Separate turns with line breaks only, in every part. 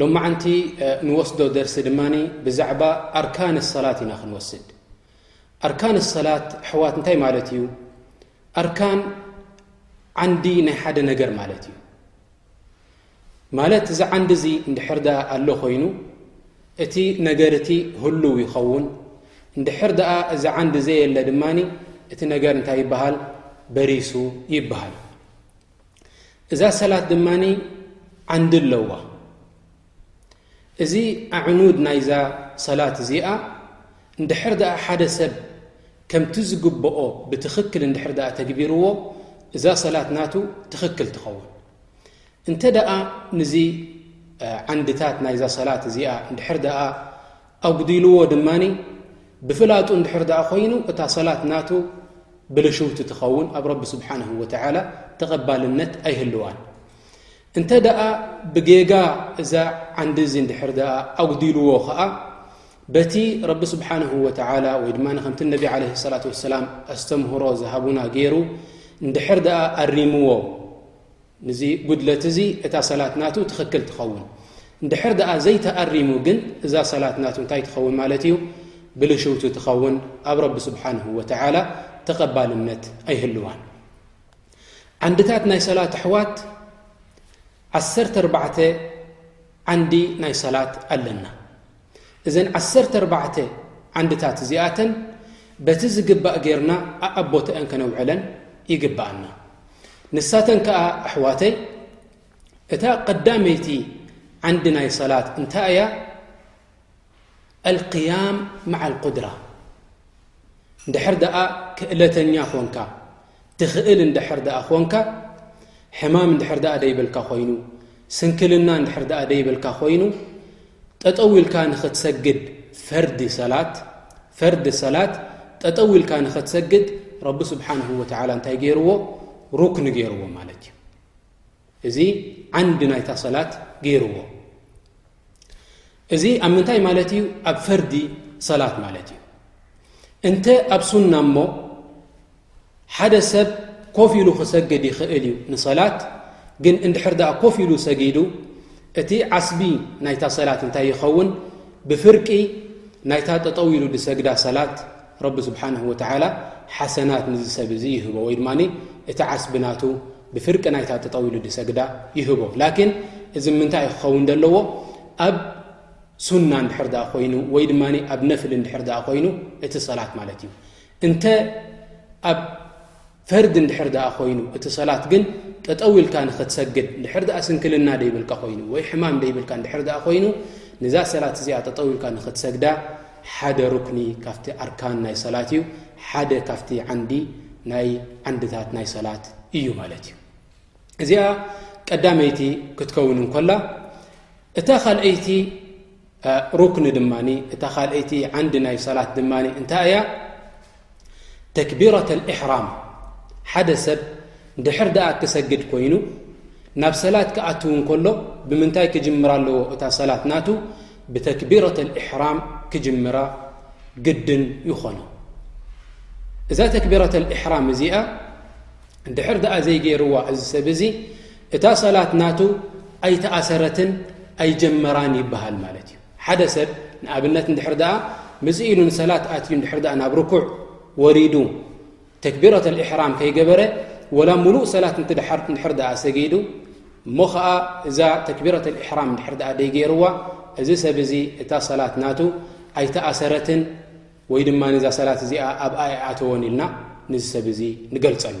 ሎማዓንቲ ንወስዶ ደርሲ ድማ ብዛዕባ ኣርካን ሰላት ኢና ክንወስድ ኣርካን ሰላት ኣሕዋት እንታይ ማለት እዩ ኣርካን ዓንዲ ናይ ሓደ ነገር ማለት እዩ ማለት እዚ ዓንዲ እዚ እንድሕር ድኣ ኣሎ ኮይኑ እቲ ነገር እቲ ህሉው ይኸውን እንድሕር ድኣ እዚ ዓንዲ ዘየለ ድማ እቲ ነገር እንታይ ይበሃል በሪሱ ይበሃል እዛ ሰላት ድማ ዓንዲ ኣለዋ እዚ ኣዕኑድ ናይዛ ሰላት እዚኣ እንድሕር ድኣ ሓደ ሰብ ከምቲ ዝግብኦ ብትኽክል እንድሕር ድኣ ተግቢርዎ እዛ ሰላት ናቱ ትኽክል ትኸውን እንተ ደኣ ንዚ ዓንድታት ናይዛ ሰላት እዚኣ እንድሕር ድኣ ኣጉዲልዎ ድማ ብፍላጡ እንድሕር ደኣ ኮይኑ እታ ሰላት ናቱ ብልሽውቲ ትኸውን ኣብ ረቢ ስብሓንሁ ወተዓላ ተቐባልነት ኣይህልዋን እንተ ደኣ ብጌጋ እዛ ዓንዲ እዚ እንድሕር ደኣ ኣጉዲልዎ ኸዓ በቲ ረቢ ስብሓንሁ ወተዓላ ወይ ድማ ከምቲ ነቢ ዓለ ሰላት ወሰላም ኣስተምህሮ ዝሃቡና ገይሩ እንድሕር ደኣ ኣሪምዎ ንዚ ጉድለት እዚ እታ ሰላት ናቱ ትኽክል ትኸውን እንድሕር ደኣ ዘይተኣሪሙ ግን እዛ ሰላት ናቱ እንታይ ትኸውን ማለት እዩ ብልሽውቲ ትኸውን ኣብ ረቢ ስብሓንሁ ወተዓላ ተቐባልነት ኣይህልዋን ዓንድታት ናይ ሰላት ኣሕዋት ዓሰርተ ኣርባዕተ ዓንዲ ናይ ሰላት ኣለና እዘን ዓሰርተ ኣርባዕተ ዓንድታት እዚኣተን በቲ ዝግባእ ጌርና ኣኣብ ቦታኤን ከነውዕለን ይግብኣና። ንሳተን ከኣ ኣሕዋተይ እታ ቀዳመይቲ ዓንዲ ናይ ሰላት እንታይ እያ ኣልቅያም ማዓ ኣልቁድራ እንድሕር ደኣ ክእለተኛ ኾንካ ትኽእል እንድሕር ደኣ ኾንካ ሕማም እንድሕር ደኣ ደይብልካ ኾይኑ ስንክልና እንድሕር ደኣ ደይብልካ ኾይኑ ጠጠው ኢልካ ንኽትሰግድ ፈርዲ ሰላት ፈርዲ ሰላት ጠጠው ኢልካ ንኽትሰግድ ረቢ ስብሓንሁ ወትዓላ እንታይ ገይርዎ ሩክኒ ገይርዎ ማለት እዩ እዚ ዓንዲ ናይታ ሰላት ገይርዎ እዚ ኣብ ምንታይ ማለት እዩ ኣብ ፈርዲ ሰላት ማለት እዩ እንተ ኣብ ሱና እሞ ሓደ ሰብ ኮፍ ኢሉ ክሰግድ ይኽእል እዩ ንሰላት ግን እንድሕር ድኣ ኮፍ ኢሉ ሰጊዱ እቲ ዓስቢ ናይታ ሰላት እንታይ ይኸውን ብፍርቂ ናይታ ጠጠው ኢሉ ዝሰግዳ ሰላት ረቢ ስብሓንሁ ወተዓላ ሓሰናት ንዚ ሰብ እዙ ይህቦ ወይ ድማ እቲ ዓስቢ ናቱ ብፍርቂ ናይታ ጥጠው ኢሉ ድሰግዳ ይህቦ ላኪን እዚ ምንታይ እዩ ክኸውን ደለዎ ኣብ ሱና እንድሕር ድኣ ኮይኑ ወይ ድማ ኣብ ነፍል እንድሕር ድኣ ኮይኑ እቲ ሰላት ማለት እዩ እንተ ኣብ ፈርድ እንድሕር ድኣ ኮይኑ እቲ ሰላት ግን ጠጠው ኢልካ ንኽትሰግድ እንድሕር ድኣ ስንክልና ደይብልካ ኮይኑ ወይ ሕማም ደይብልካ እንድሕር ድኣ ኮይኑ ንዛ ሰላት እዚኣ ጠጠው ኢልካ ንኽትሰግዳ ሓደ ሩክኒ ካብቲ ኣርካን ናይ ሰላት እዩ፣ ሓደ ካብቲ ዓንዲ ናይ ዓንድታት ናይ ሰላት እዩ ማለት እዩ። እዚኣ ቀዳመይቲ ክትከውን እንኮላ እታ ካልኣይቲ ሩክኒ ድማ እታ ካልኣይቲ ዓንዲ ናይ ሰላት ድማ እንታይ እያ? ተክቢረት ኣልእሕራም ሓደ ሰብ ድሕር ደኣ ክሰግድ ኮይኑ ናብ ሰላት ክኣትው እንከሎ ብምንታይ ክጅምር ኣለዎ እታ ሰላት ናቱ ብተክቢረት ኣልእሕራም ክጅምራ ግድን ይኾኖ እዛ ተክቢረት ኣልእሕራም እዚኣ ድሕር ደኣ ዘይገይርዋ እዚ ሰብ እዙ እታ ሰላት ናቱ ኣይተኣሰረትን ኣይጀመራን ይበሃል ማለት እዩ ሓደ ሰብ ንኣብነት እንድሕር ደኣ ምዝ ኢሉ ንሰላት ኣትዩ እንድሕር ደኣ ናብ ርኩዕ ወሪዱ ተክቢረት ልእሕራም ከይገበረ ወላ ሙሉእ ሰላት ንትድሓር እንድሕር ደኣ ሰጊዱ እሞ ኸዓ እዛ ተክቢረት ልእሕራም እንድሕር ደኣ ደይገይርዋ እዚ ሰብ እዚ እታ ሰላት ናቱ ኣይተኣሰረትን ወይ ድማ ንዛ ሰላት እዚኣ ኣብኣ ይኣተወን ኢልና ንዚ ሰብ እዚ ንገልጸሉ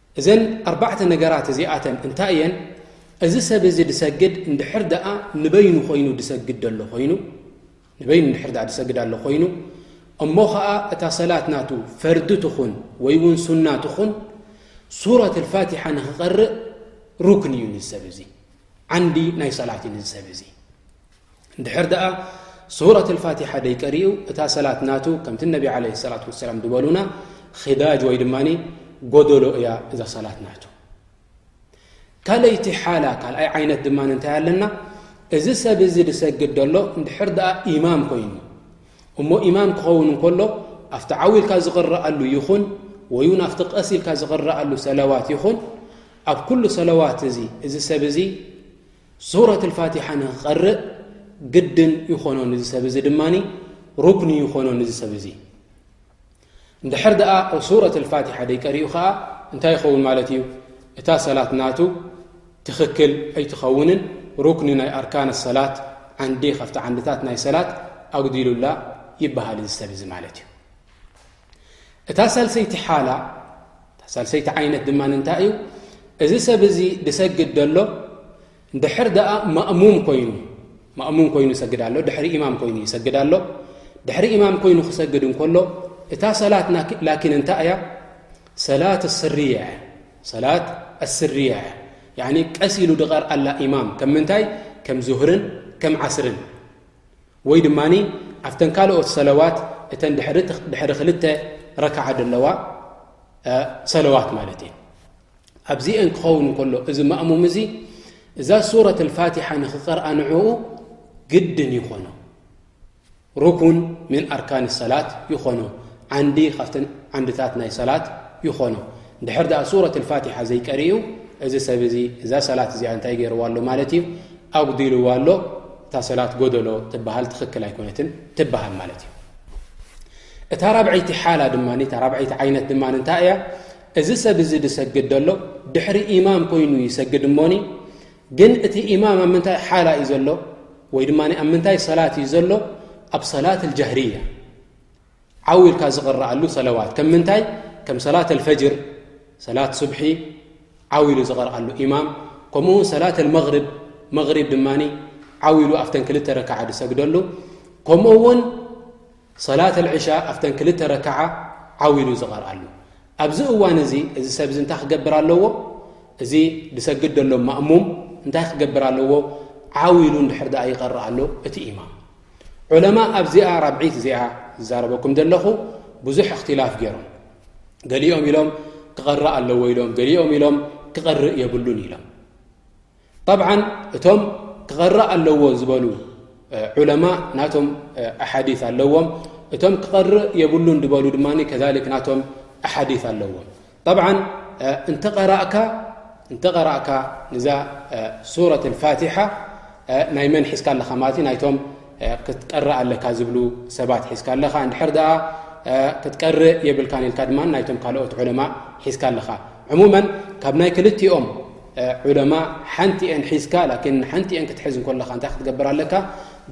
እዘን ኣርባዕተ ነገራት እዚኣተን እንታይ እየን? እዚ ሰብ እዚ ድሰግድ እንድሕር ደኣ ንበይኑ ኮይኑ ድሰግድ ደሎ ኮይኑ ንበይኑ እንድሕር ደኣ ድሰግድ ኣሎ ኮይኑ እሞ ኸኣ እታ ሰላት ናቱ ፈርዲ ትኹን ወይ እውን ሱና ትኹን ሱረት ልፋትሓ ንክቐርእ ሩክን እዩ ንዝሰብ እዙ ዓንዲ ናይ ሰላት እዩ ንዝሰብ እዙ ድሕር ደኣ ሱረት ልፋትሓ ደይቀሪኡ እታ ሰላት ናቱ ከምቲ ነቢ ዓለ ሰላት ወሰላም ዝበሉና ኽዳጅ ወይ ድማ ጎደሎ እያ እዛ ሰላት ናቱ ካልይቲ ሓላ ካልኣይ ዓይነት ድማ እንታይ ኣለና እዚ ሰብ እዚ ዝሰግድ ዘሎ ንድሕር ደኣ ኢማም ኮይኑ እሞ ኢማም ክኸውን እንከሎ ኣብቲ ዓው ኢልካ ዝቕረኣሉ ይኹን ወይ እውን ኣብቲ ቀስ ኢልካ ዝቕረኣሉ ሰለዋት ይኹን ኣብ ኩሉ ሰለዋት እዚ እዚ ሰብ እዚ ሱረት ልፋትሓ ንክቐርእ ግድን ይኾኖ ንዚ ሰብ እዚ ድማ ሩክኒ ይኾኖ ንዚ ሰብ እዚ እንድሕር ደኣ ሱረት ልፋትሓ ደይቀሪኡ ከዓ እንታይ ይኸውን ማለት እዩ እታ ሰላት ናቱ ትኽክል ኣይትኸውንን ሩክኒ ናይ ኣርካን ሰላት ዓንዲ ካብቲ ዓንድታት ናይ ሰላት ኣጉዲሉላ ይበሃል እዚ ሰብ እዚ ማለት እዩ እታ ሳልሰይቲ ሓላ እታ ሳልሰይቲ ዓይነት ድማ እንታይ እዩ እዚ ሰብ እዚ ድሰግድ ደሎ ድሕር ደኣ ማእሙም ኮይኑ ማእሙም ኮይኑ ይሰግድ ኣሎ ድሕሪ ኢማም ኮይኑ ይሰግድ ኣሎ ድሕሪ ኢማም ኮይኑ ክሰግድ እንከሎ እታ ሰላት ላኪን እንታይ እያ ሰላት ስርያ እያ ሰላት ኣስርያ እያ ያኒ ቀስ ኢሉ ድቐርኣላ ኢማም ከም ምንታይ ከም ዙህርን ከም ዓስርን ወይ ድማ ኣብተን ካልኦት ሰለዋት እተን ድሕሪ ክልተ ረክዓ ዘለዋ ሰለዋት ማለት እየ ኣብዚአን ክኸውን ከሎ እዚ ማእሙም እዚ እዛ ሱረት ፋትሓ ንክቀርኣ ንዕኡ ግድን ይኾኖ ሩኩን ምን ኣርካን ሰላት ይኾኖ ዓንዲ ካብተን ዓንድታት ናይ ሰላት ይኾኖ ድሕር ኣ ሱረት ፋትሓ ዘይቀሪኡ እዚ ሰብ እዚ እዛ ሰላት እዚኣ እንታይ ገይርዋ ኣሎ ማለት እዩ ኣጉዲልዋ ኣሎ እታ ሰላት ጎደሎ ትበሃል ትኽክል ኣይኮነትን ትበሃል ማለት እዩ እታ ራብዐይቲ ሓላ ድማ እታ ራብዐይቲ ዓይነት ድማ እንታይ እያ እዚ ሰብ እዚ ዝሰግድ ዘሎ ድሕሪ ኢማም ኮይኑ ይሰግድ እሞኒ ግን እቲ ኢማም ኣብ ምንታይ ሓላ እዩ ዘሎ ወይ ድማ ኣብ ምንታይ ሰላት እዩ ዘሎ ኣብ ሰላት ልጃህርያ ዓው ኢልካ ዝቕረኣሉ ሰለዋት ከም ምንታይ ከም ሰላት ኣልፈጅር ሰላት ስብሒ ዓው ኢሉ ዝቕርኣሉ ኢማም ከምኡ ውን ሰላት ኣልመቕርብ መቕሪብ ድማ ዓው ኢሉ ኣብተን ክልተ ረክዓ ዝሰግደሉ ከምኡ ውን ሰላት ኣልዕሻ ኣብተን ክልተ ረክዓ ዓው ኢሉ ዝቐርኣሉ ኣብዚ እዋን እዚ እዚ ሰብ እዚ እንታይ ክገብር ኣለዎ እዚ ዝሰግድ ዘሎ ማእሙም እንታይ ክገብር ኣለዎ ዓው ኢሉ ንድሕር ድኣ ይቐርኣሎ እቲ ኢማም ዑለማ ኣብዚኣ ራብዒት እዚኣ ዝዛረበኩም ዘለኹ ብዙሕ እኽትላፍ ገይሮም ገሊኦም ኢሎም ክቐርእ ኣለዎ ኢሎም ገሊኦም ኢሎም ክቐርእ የብሉን ኢሎም ጠብዓ እቶም ክቐርእ ኣለዎ ዝበሉ ዑለማ ናቶም ኣሓዲት ኣለዎም እቶም ክቐርእ የብሉን ዝበሉ ድማ ከዛሊክ ናቶም ኣሓዲት ኣለዎም ጠብዓን እንተ ቐራእካ ንዛ ሱረት ልፋትሓ ናይ መን ሒዝካ ኣለኻ ማለት እዩ ናይቶም ክትቀርእ ኣለካ ዝብሉ ሰባት ሒዝካ ኣለኻ እንድሕር ደኣ ክትቀርእ የብልካ ንኢልካ ድማ ናይቶም ካልኦት ዑለማ ሒዝካ ኣለኻ ዕሙመን ካብ ናይ ክልቲኦም ዑለማ ሓንቲ እኤን ሒዝካ ላኪን ሓንቲ እኤን ክትሕዝ እንኮለኻ እንታይ ክትገብር ኣለካ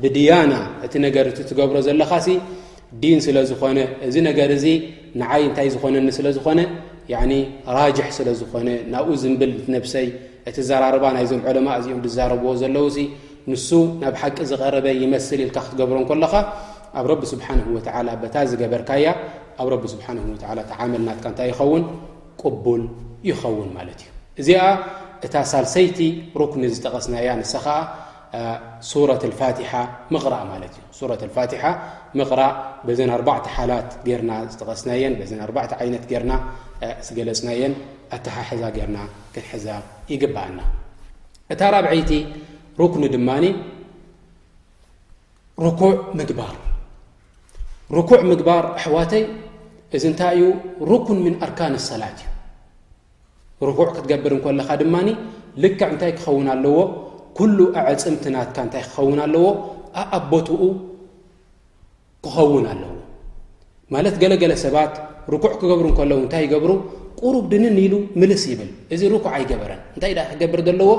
ብድያና እቲ ነገር እቲ ትገብሮ ዘለኻ ሲ ዲን ስለ ዝኾነ እዚ ነገር እዚ ንዓይ እንታይ ዝኾነኒ ስለ ዝኾነ ራጅሕ ስለ ዝኾነ ናብኡ ዝንብል ነብሰይ እቲ ዘራርባ ናይዞም ዕለማ እዚኦም ዝዛረብዎ ዘለዉ ሲ ንሱ ናብ ሓቂ ዝቐረበ ይመስል ኢልካ ክትገብሮ ከለኻ ኣብ ረቢ ስብሓን ወላ በታ ዝገበርካያ ኣብ ረቢ ስብሓን ወላ ተዓመል ናትካ እንታይ ይኸውን ቅቡል ይኸውን ማለት እዩ እዚኣ እታ ሳልሰይቲ ሩክኒ ዝጠቐስናያ ንሳ ኸዓ ሱረት ኣልፋቲሓ ምቕራእ ማለት እዩ። ሱረት ኣልፋቲሓ ምቕራእ በዘን ኣርባዕተ ሓላት ጌርና ዝጠቐስናየን በዘን ኣርባዕተ ዓይነት ጌርና ዝገለጽናየን ኣተሓሕዛ ጌርና ክንሕዛ ይግብኣና። እታ ራብዐይቲ ሩክኒ ድማ ርኩዕ ምግባር ርኩዕ ምግባር ኣሕዋተይ እዚ እንታይ እዩ ሩኩን ምን ኣርካን ሰላት እዩ ርኩዕ ክትገብር እንኮለኻ ድማ ልክዕ እንታይ ክኸውን ኣለዎ ኩሉ ኣዕፅምቲ ናትካ እንታይ ክኸውን ኣለዎ ኣኣቦትኡ ክኸውን ኣለዎ ማለት ገለገለ ሰባት ርኩዕ ክገብሩ እንከለዉ እንታይ ይገብሩ ቁሩብ ድንን ኢሉ ምልስ ይብል እዚ ርኩዕ ኣይገበረን እንታይ ድ ክገብር ዘለዎ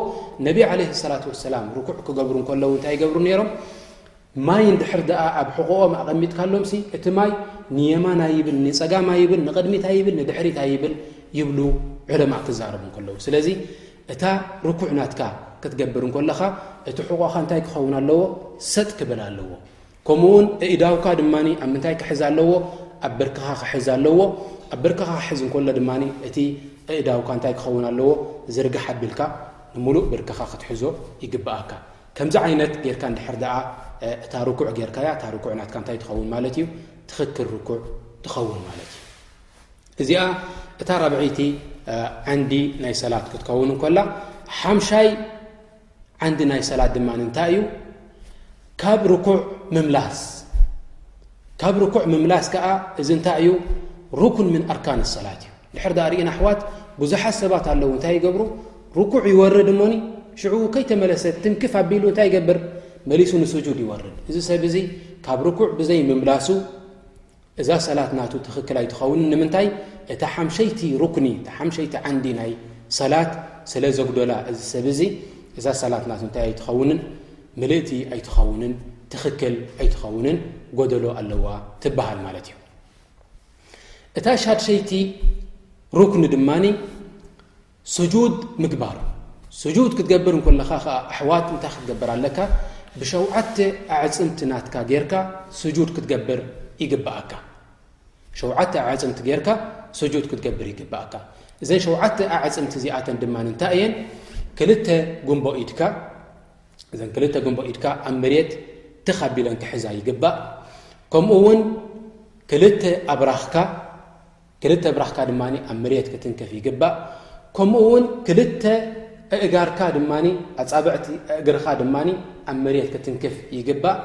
ነቢ ዓለ ሰላት ወሰላም ርኩዕ ክገብሩ እንከለዉ እንታይ ይገብሩ ነይሮም ማይ እንድሕር ደኣ ኣብ ሕቖኦም ኣቐሚጥካሎምሲ እቲ ማይ ንየማን ኣይብል፣ ንጸጋም ኣይብል፣ ንቕድሚት ኣይብል፣ ንድሕሪት ኣይብል ይብሉ ዑለማእ ክዛረቡ እንከለዉ። ስለዚ እታ ርኩዕ ናትካ ክትገብር እንከለኻ እቲ ሕቖኻ እንታይ ክኸውን ኣለዎ? ሰጥ ክብል ኣለዎ። ከምኡ ውን እእዳውካ ድማ ኣብ ምንታይ ክሕዝ ኣለዎ ኣብ ብርክኻ ክሕዝ ኣለዎ ኣብ ብርክኻ ክሕዝ እንከሎ ድማ እቲ እእዳውካ እንታይ ክኸውን ኣለዎ ዝርግሓ ኣቢልካ ንምሉእ ብርክኻ ክትሕዞ ይግብኣካ ከምዚ ዓይነት ጌርካ እንድሕር ደኣ እታ ርኩዕ ጌርካያ እታ ርኩዕ ናትካ እንታይ ትኸውን ማለት እዩ ትኽክል ርኩዕ ትኸውን ማለት እዩ እዚኣ እታ ራብዐይቲ ዓንዲ ናይ ሰላት ክትከውን እንከላ ሓምሻይ ዓንዲ ናይ ሰላት ድማ እንታይ እዩ ካብ ርኩዕ ምምላስ ካብ ርኩዕ ምምላስ ከዓ እዚ እንታይ እዩ ሩኩን ምን ኣርካን ሰላት እዩ ድሕር ድኣ ርኢና ኣሕዋት ብዙሓት ሰባት ኣለዉ እንታይ ይገብሩ ርኩዕ ይወርድ እሞኒ ሽዑ ከይተመለሰ ትንክፍ ኣቢሉ እንታይ ይገብር መሊሱ ንስጁድ ይወርድ እዚ ሰብ እዚ ካብ ርኩዕ ብዘይ ምምላሱ እዛ ሰላት ናቱ ትኽክል ኣይትኸውን ንምንታይ እታ ሓምሸይቲ ሩክኒ እታ ሓምሸይቲ ዓንዲ ናይ ሰላት ስለ ዘጉደላ እዚ ሰብ እዚ እዛ ሰላት ናቱ እንታይ ኣይትኸውንን ምልእቲ ኣይትኸውንን ትኽክል ኣይትኸውንን ጎደሎ ኣለዋ ትበሃል ማለት እዩ እታ ሻድሸይቲ ሩክኒ ድማ ስጁድ ምግባር ስጁድ ክትገብር እንኮለኻ ከዓ ኣሕዋት እንታይ ክትገብር ኣለካ ብሸውዓተ ኣዕፅምቲ ናትካ ጌርካ ስጁድ ክትገብር ይግብኣካ ሸውዓተ ኣዕፅምቲ ጌርካ ስጁድ ክትገብር ይግብኣካ እዘን ሸውዓተ ኣዕፅምቲ እዚኣተን ድማ እንታይ እየን ክልተ ጉንቦ ኢድካ እዘን ክልተ ጉንቦ ኢድካ ኣብ መሬት ተኻቢለን ክሕዛ ይግባእ ከምኡ እውን ክልተ ኣብራኽካ ክልተ ብራኽካ ድማ ኣብ መሬት ክትንከፍ ይግባእ ከምኡ እውን ክልተ እእጋርካ ድማ ኣፃብዕቲ እእግርኻ ድማ ኣብ መሬት ክትንክፍ ይግባእ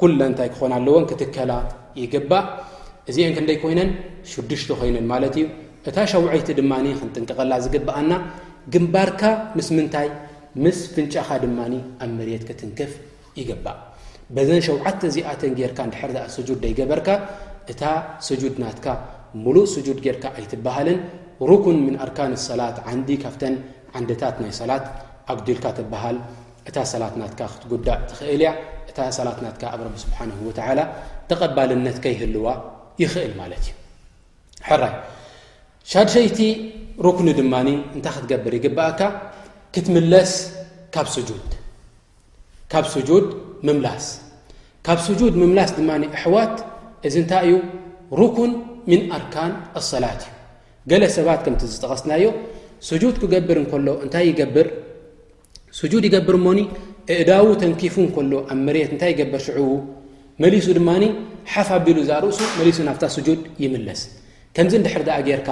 ኩለን እንታይ ክኾን ኣለዎን ክትከላ ይግባእ እዚአን ክንደይ ኮይነን ሽዱሽተ ኮይነን ማለት እዩ እታ ሸውዐይቲ ድማ ክንጥንቀቐላ ዝግብኣና ግንባርካ ምስ ምንታይ ምስ ፍንጫኻ ድማ ኣብ መሬት ክትንክፍ ይግባእ በዘን ሸውዓተ እዚኣተን ጌርካ እንድሕር ዳኣ ስጁድ ደይገበርካ እታ ስጁድ ናትካ ሙሉእ ስጁድ ጌርካ ኣይትበሃልን ሩኩን ምን ኣርካን ሰላት ዓንዲ ካብተን ዓንድታት ናይ ሰላት ኣጉዲልካ ትበሃል እታ ሰላት ናትካ ክትጉዳእ ትኽእል እያ እታ ሰላት ናትካ ኣብ ረቢ ስብሓን ወተላ ተቐባልነት ከይህልዋ ይኽእል ማለት እዩ ሕራይ ሻድሸይቲ ሩክኒ ድማ እንታይ ክትገብር ይግባእካ ክትምለስ ካብ ስጁድ ካብ ስጁድ ምምላስ ካብ ስጁድ ምምላስ ድማ ኣሕዋት እዚ እንታይ እዩ ሩኩን ምን ኣርካን ኣሰላት እዩ ገለ ሰባት ከምቲ ዝጠቐስናዮ ስጁድ ክገብር እንከሎ እንታይ ይገብር ስጁድ ይገብር እሞኒ እእዳዉ ተንኪፉ እንከሎ ኣብ መሬት እንታይ ይገበር ሽዑኡ መሊሱ ድማ ሓፍ ኣቢሉ እዛ ርእሱ መሊሱ ናብታ ስጁድ ይምለስ ከምዚ ንድሕር ድኣ ጌርካ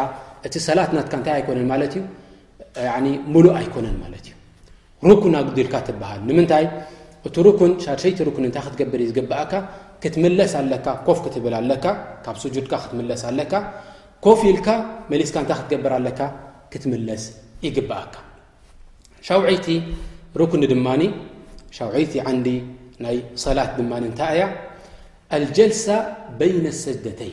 እቲ ሰላት ናትካ እንታይ ኣይኮነን ማለት እዩ ሙሉእ ኣይኮነን ማለት እዩ ሩኩን ኣጉዲልካ ትበሃል ንምንታይ እቲ ሩኩን ሻድሸይቲ ሩኩን እንታይ ክትገብር እዩ ዝግብኣካ ክትምለስ ኣለካ ኮፍ ክትብል ኣለካ ካብ ስጁድካ ክትምለስ ኣለካ ኮፍ ኢልካ መሊስካ እንታይ ክትገብር ኣለካ ክትምለስ ይግብኣካ ሻውዐይቲ ሩኩኒ ድማ ሻውዐይቲ ዓንዲ ናይ ሰላት ድማ እንታይ እያ ኣልጀልሳ በይነ ሰጅደተይ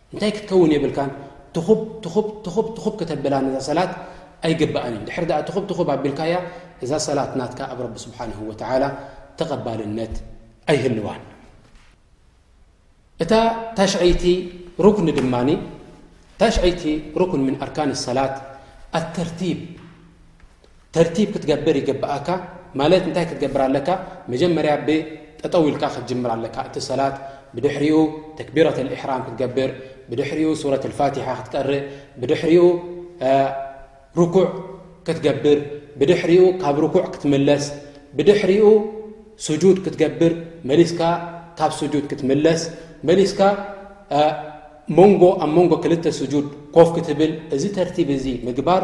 እንታይ ክትከውን የብልካን ትኹብ ትኹብ ትኹብ ትኹብ ከተብላ ነዛ ሰላት ኣይግባእን እዩ ድሕሪ ድኣ ትኹብ ትኹብ ኣቢልካያ እዛ ሰላት ናትካ ኣብ ረቢ ስብሓንሁ ወተዓላ ተቐባልነት ኣይህልዋን እታ ታሽዐይቲ ሩክኒ ድማ ታሽዐይቲ ሩክን ምን ኣርካን ሰላት ኣተርቲብ ተርቲብ ክትገብር ይግብኣካ ማለት እንታይ ክትገብር ኣለካ መጀመርያ ብጠጠው ኢልካ ክትጅምር ኣለካ እቲ ሰላት ብድሕሪኡ ተክቢረት ልእሕራም ክትገብር ብድሕሪኡ ሱረት ልፋትሓ ክትቀርእ ብድሕሪኡ ርኩዕ ክትገብር ብድሕሪኡ ካብ ርኩዕ ክትምለስ ብድሕሪኡ ስጁድ ክትገብር መሊስካ ካብ ስጁድ ክትምለስ መሊስካ መንጎ ኣብ መንጎ ክልተ ስጁድ ኮፍ ክትብል እዚ ተርቲብ እዚ ምግባር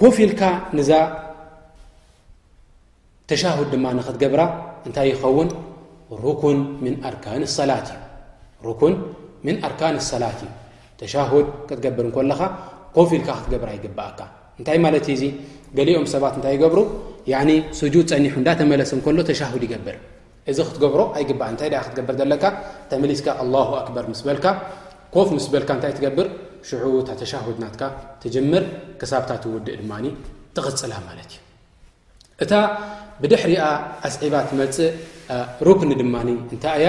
ኮፍ ኢልካ ንዛ ተሻሁድ ድማ ንክትገብራ እንታይ ይኸውን ሩኩን ምን ኣርካን ሰላት እዩ ሩኩን ምን ኣርካን ሰላት እዩ ተሻሁድ ክትገብር እንኮለኻ ኮፍ ኢልካ ክትገብራ ይግብኣካ እንታይ ማለት እዩ እዙ ገሊኦም ሰባት እንታይ ይገብሩ ስጁድ ፀኒሑ እንዳተመለሰ እንከሎ ተሻሁድ ይገብር እዚ ክትገብሮ ኣይግባእን እንታይ ድኣ ክትገብር ዘለካ ተመሊስካ ኣላሁ ኣክበር ምስ በልካ ኮፍ ምስ በልካ እንታይ ትገብር ሽዑ እታ ተሻሁድ ናትካ ትጅምር ክሳብታ ትውድእ ድማ ትቕጽላ ማለት እዩ እታ ብድሕሪኣ ኣስዒባ ትመጽእ ሩክኒ ድማ እንታይ እያ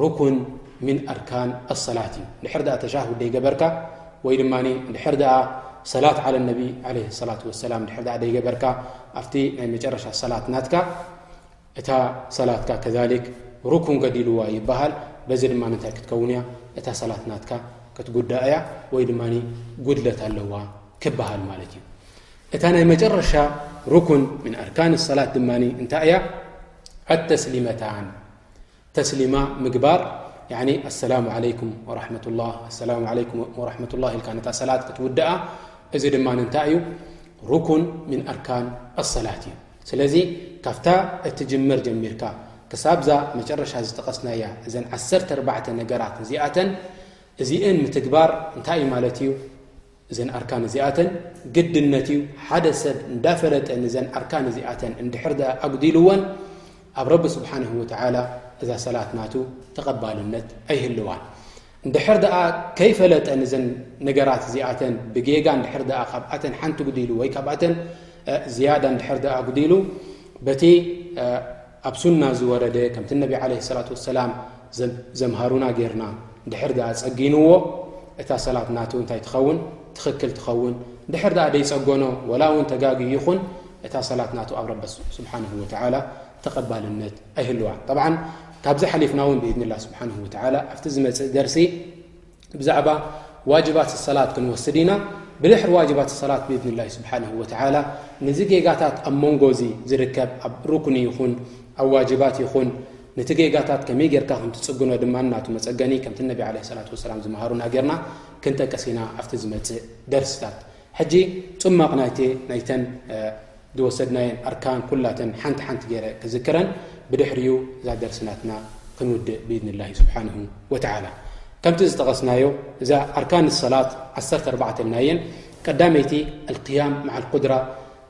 ሩኩን ምን ኣርካን ኣሰላት እዩ ድሕር ድኣ ተሻሁድ ደይገበርካ ወይ ድማ ድሕር ድኣ ሰላት ዓለ ነቢ ዓለ ሰላት ወሰላም ድሕር ድኣ ደይገበርካ ኣብቲ ናይ መጨረሻ ሰላት ናትካ እታ ሰላትካ ከዛሊክ ሩኩን ገዲልዋ ይበሃል በዚ ድማ እንታይ ክትከውን እያ እታ ሰላት ናትካ ክትጉዳእ እያ ወይ ድማ ጉድለት ኣለዋ ክበሃል ማለት እዩ እታ ናይ መጨረሻ ሩኩን ምን ኣርካን ሰላት ድማ እንታይ እያ ኣተስሊመታን ተስሊማ ምግባር ያኒ ኣሰላሙ ዓለይኩም ወራሕመቱላህ ኣሰላሙ ዓለይኩም ወራሕመቱላህ ኢልካ ነታ ሰላት ክትውድኣ እዚ ድማ እንታይ እዩ ሩኩን ምን ኣርካን ኣሰላት እዩ ስለዚ ካብታ እትጅመር ጀሚርካ ክሳብዛ መጨረሻ ዝጠቐስናያ እዘን 1 4 ነገራት እዚኣተን እዚእን ምትግባር እንታይ እዩ ማለት እዩ እዘን ኣርካን እዚኣተን ግድነት እዩ ሓደ ሰብ እንዳፈለጠ ንዘን ኣርካን እዚኣተን እንድሕር ድኣ ኣጉዲልወን ኣብ ረቢ ስብሓንሁ ወተዓላ እዛ ሰላት ናቱ ተቐባልነት ኣይህልዋን እንድሕር ድኣ ከይፈለጠ ንዘን ነገራት እዚኣተን ብጌጋ እንድሕር ድኣ ካብኣተን ሓንቲ ጉዲሉ ወይ ካብኣተን ዝያዳ እንድሕር ድኣ ጉዲሉ በቲ ኣብ ሱና ዝወረደ ከምቲ ነቢ ዓለይሂ ሰላቱ ወሰላም ዘምሃሩና ጌርና እንድሕር ደኣ ጸጊንዎ እታ ሰላት ናቱ እንታይ ትኸውን ትኽክል ትኸውን እንድሕር ደኣ ደይጸገኖ ወላ እውን ተጋግዩ ይኹን እታ ሰላት ናቱ ኣብ ረቢ ስብሓንሁ ወተዓላ ተቐባልነት ኣይህልዋን ጠብዓን ካብዚ ሓሊፍና እውን ብኢድኒላህ ስብሓንሁ ወተዓላ ኣብቲ ዝመጽእ ደርሲ ብዛዕባ ዋጅባት ሰላት ክንወስድ ኢና ብድሕሪ ዋጅባት ሰላት ብእዝኒ ላ ስብሓን ወተላ ነዚ ጌጋታት ኣብ መንጎ እዚ ዝርከብ ኣብ ሩክኒ ይኹን ኣብ ዋጅባት ይኹን ነቲ ጌጋታት ከመይ ጌርካ ከም ትጽግኖ ድማ ናቱ መጸገኒ ከምቲ ነቢ ለ ሰላት ወሰላም ዝመሃሩና ጌርና ክንጠቀስ ኢና ኣብቲ ዝመጽእ ደርስታት ሕጂ ጽማቕ ናይቲ ናይተን ዝወሰድናየን ኣርካን ኩላተን ሓንቲ ሓንቲ ገይረ ክዝክረን ብድሕሪኡ እዛ ደርሲ ናትና ክንውድእ ብኢድኒላሂ ስብሓንሁ ወተዓላ ከምቲ ዝጠቐስናዮ እዛ ኣርካን ሰላት ዓሰርተ ኣርባዕተ ናየን ቀዳመይቲ ኣልቅያም መዓል ቁድራ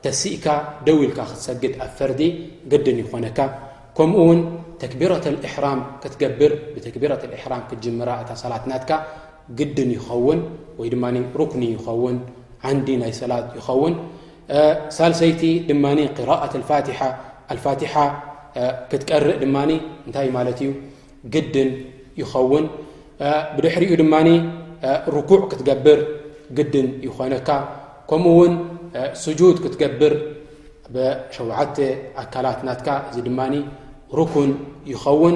ተሲእካ ደው ኢልካ ክትሰግድ ኣብ ፈርዲ ግድን ይኾነካ ከምኡ ውን ተክቢረት ኣልእሕራም ክትገብር ብተክቢረት ኣልእሕራም ክትጅምራ እታ ሰላት ናትካ ግድን ይኸውን ወይ ድማ ሩክኒ ይኸውን ዓንዲ ናይ ሰላት ይኸውን ሳልሰይቲ ድማ ቅራኣት ኣልፋትሓ ኣልፋትሓ ክትቀርእ ድማ እንታይ ማለት እዩ ግድን ይኸውን ብድሕሪኡ ድማ ርኩዕ ክትገብር ግድን ይኾነካ ከምኡ ውን ስጁድ ክትገብር ብሸውዓተ ኣካላት ናትካ እዚ ድማ ርኩን ይኸውን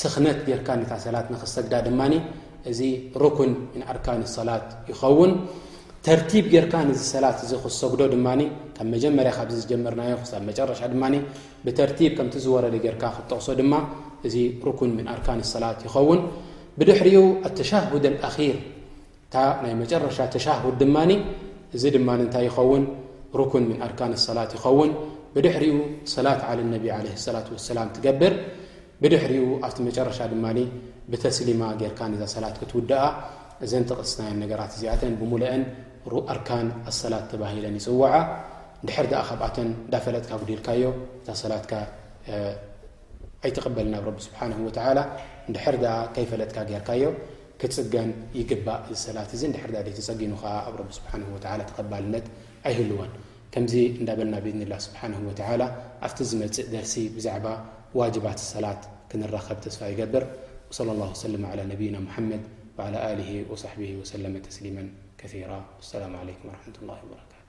ስኽነት ጌርካ ነታ ሰላት ንኽትሰግዳ ድማ እዚ ሩክን ምን ኣርካን ሰላት ይኸውን ተርቲብ ጌርካ ንዚ ሰላት እዚ ክትሰግዶ ድማ ካብ መጀመርያ ካብዚ ዝጀመርናዮ ክሳብ መጨረሻ ድማ ብተርቲብ ከምቲ ዝወረደ ጌርካ ክትጠቕሶ ድማ እዚ ሩክን ምን ኣርካን ሰላት ይኸውን ብድሕሪኡ ኣተሻሁድ ኣልኣኪር እታ ናይ መጨረሻ ተሻሁድ ድማ እዚ ድማ እንታይ ይኸውን ሩኩን ምን ኣርካን ሰላት ይኸውን ብድሕሪኡ ሰላት ዓለ ነቢ ዓለ ሰላት ወሰላም ትገብር ብድሕሪኡ ኣብቲ መጨረሻ ድማ ብተስሊማ ጌርካ ነዛ ሰላት ክትውድኣ እዘን ተቐስናዮን ነገራት እዚኣተን ብምሉአን ኣርካን ኣሰላት ተባሂለን ይፅዋዓ ድሕር ድኣ ካብኣተን እንዳፈለጥካ ጉዲልካዮ እታ ሰላትካ ኣይትቀበልን ኣብ ረቢ ስብሓነሁ ወተዓላ እንድሕር ደኣ ከይፈለጥካ ጌርካዮ ክጽገን ይግባእ እዚ ሰላት እዚ እንድሕር ደኣ ዘይተጸጊኑ ከኣ ኣብ ረቢ ስብሓነሁ ወተዓላ ተቀባልነት ኣይህልዎን ከምዚ እንዳበልና ብኢዝኒላህ ስብሓነሁ ወተዓላ ኣብቲ ዝመጽእ ደርሲ ብዛዕባ ዋጅባት ሰላት ክንራኸብ ተስፋ ይገብር ወሰለ ላሁ ወሰለም ዓላ ነቢይና ሙሓመድ ወዓላ ኣሊሂ ወሳሕቢሂ ወሰለመ ተስሊመን ከሲራ ወሰላሙ ዓለይኩም ወረሕመቱላሂ ወበረካቱ